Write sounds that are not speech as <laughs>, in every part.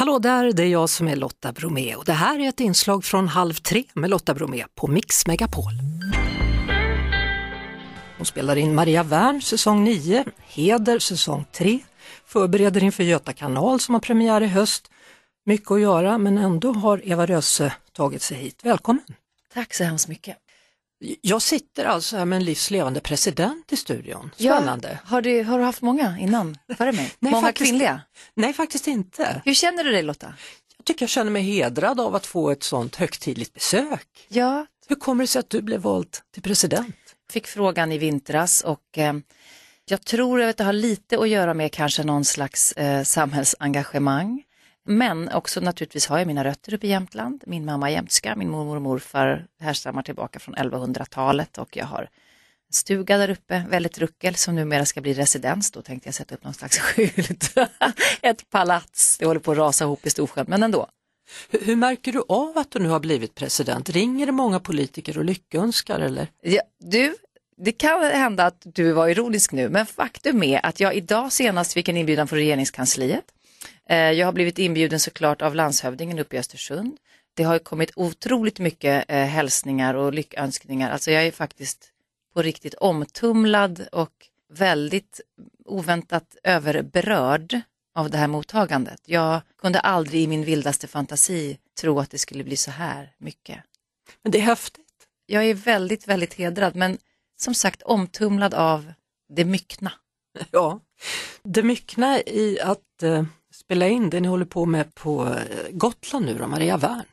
Hallå där, det är jag som är Lotta Bromé och det här är ett inslag från Halv tre med Lotta Bromé på Mix Megapol. Hon spelar in Maria Wern säsong 9, Heder säsong 3, förbereder inför Göta kanal som har premiär i höst. Mycket att göra men ändå har Eva Röse tagit sig hit. Välkommen! Tack så hemskt mycket. Jag sitter alltså här med en livslevande president i studion. Spännande! Ja, har, du, har du haft många innan, före mig? <laughs> Nej, många faktiskt- kvinnliga? Nej, faktiskt inte. Hur känner du dig Lotta? Jag tycker jag känner mig hedrad av att få ett sånt högtidligt besök. Ja, Hur kommer det sig att du blev vald till president? fick frågan i vintras och eh, jag tror att det har lite att göra med kanske någon slags eh, samhällsengagemang. Men också naturligtvis har jag mina rötter uppe i Jämtland. Min mamma är jämtska, min mormor och morfar härstammar tillbaka från 1100-talet och jag har en stuga där uppe, väldigt ruckel, som numera ska bli residens. Då tänkte jag sätta upp någon slags <laughs> skylt. Ett palats, det håller på att rasa ihop i Storsjön, men ändå. Hur, hur märker du av att du nu har blivit president? Ringer det många politiker och lyckönskar eller? Ja, du, det kan hända att du var ironisk nu, men faktum är att jag idag senast fick en inbjudan från regeringskansliet. Eh, Jag har blivit inbjuden såklart av landshövdingen uppe i Östersund. Det har ju kommit otroligt mycket eh, hälsningar och lyckönskningar. Alltså jag är faktiskt på riktigt omtumlad och väldigt oväntat överberörd av det här mottagandet. Jag kunde aldrig i min vildaste fantasi tro att det skulle bli så här mycket Men det är häftigt. jag är väldigt, väldigt hedrad, men som sagt omtumlad av det myckna. Ja. Det myckna i att eh, spela in det ni håller på med på eh, Gotland nu då, Maria Wern.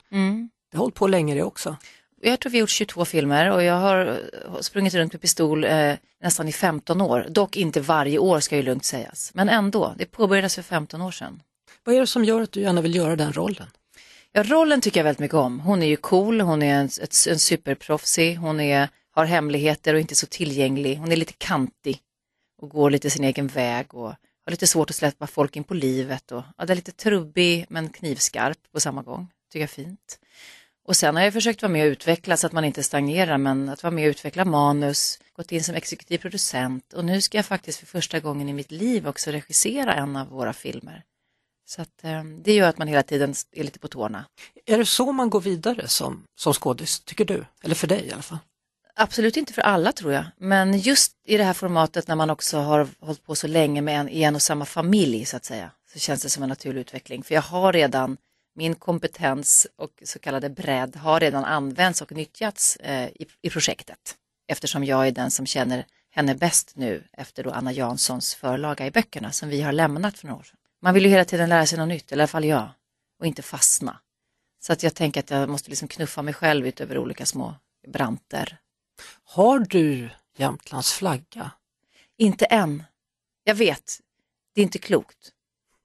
Det har hållit på länge det också. Jag tror vi har gjort 22 filmer och jag har eh, sprungit runt med pistol eh, nästan i 15 år. Dock inte varje år ska ju lugnt sägas, men ändå. Det påbörjades för 15 år sedan. Vad är det som gör att du gärna vill göra den rollen? Ja, rollen tycker jag väldigt mycket om. Hon är ju cool, hon är en, ett, en superproffsig, hon är, har hemligheter och inte så tillgänglig. Hon är lite kantig och går lite sin egen väg och har lite svårt att släppa folk in på livet. Och, ja, det är lite trubbig men knivskarp på samma gång. Tycker jag är fint. Och sen har jag försökt vara med och utveckla så att man inte stagnerar, men att vara med och utveckla manus, gått in som exekutiv producent och nu ska jag faktiskt för första gången i mitt liv också regissera en av våra filmer. Så att, eh, det gör att man hela tiden är lite på tårna. Är det så man går vidare som, som skådis, tycker du? Eller för dig i alla fall? Absolut inte för alla tror jag, men just i det här formatet när man också har hållit på så länge med en, i en och samma familj så att säga, så känns det som en naturlig utveckling. För jag har redan, min kompetens och så kallade bredd har redan använts och nyttjats eh, i, i projektet. Eftersom jag är den som känner henne bäst nu efter då Anna Janssons förlaga i böckerna som vi har lämnat för några år sedan. Man vill ju hela tiden lära sig något nytt, eller i alla fall jag, och inte fastna. Så att jag tänker att jag måste liksom knuffa mig själv ut över olika små branter. Har du Jämtlands flagga? Inte än. Jag vet, det är inte klokt.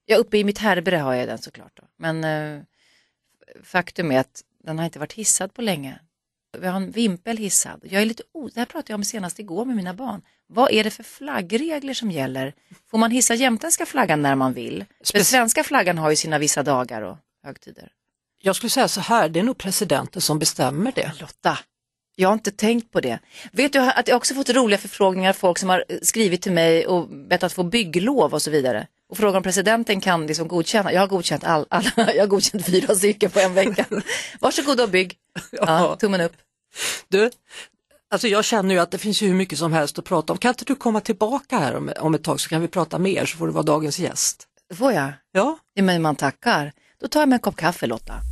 Ja, uppe i mitt härbre har jag den såklart. Då. Men eh, faktum är att den har inte varit hissad på länge. Vi har en vimpel hissad. Jag är lite o... Det här pratade jag om senast igår med mina barn. Vad är det för flaggregler som gäller? Får man hissa jämtländska flaggan när man vill? För Spec- svenska flaggan har ju sina vissa dagar och högtider. Jag skulle säga så här, det är nog presidenten som bestämmer det. Lotta, jag har inte tänkt på det. Vet du att jag också fått roliga förfrågningar av folk som har eh, skrivit till mig och bett att få bygglov och så vidare. Och frågar om presidenten kan liksom godkänna. Jag har godkänt, all, alla, <laughs> jag har godkänt fyra stycken på en vecka. Varsågod och bygg. <laughs> Ja, tummen upp. Du, alltså jag känner ju att det finns ju hur mycket som helst att prata om. Kan inte du komma tillbaka här om, om ett tag så kan vi prata mer så får du vara dagens gäst. Får jag? Ja, Ja, men man tackar. Då tar jag mig en kopp kaffe Lotta.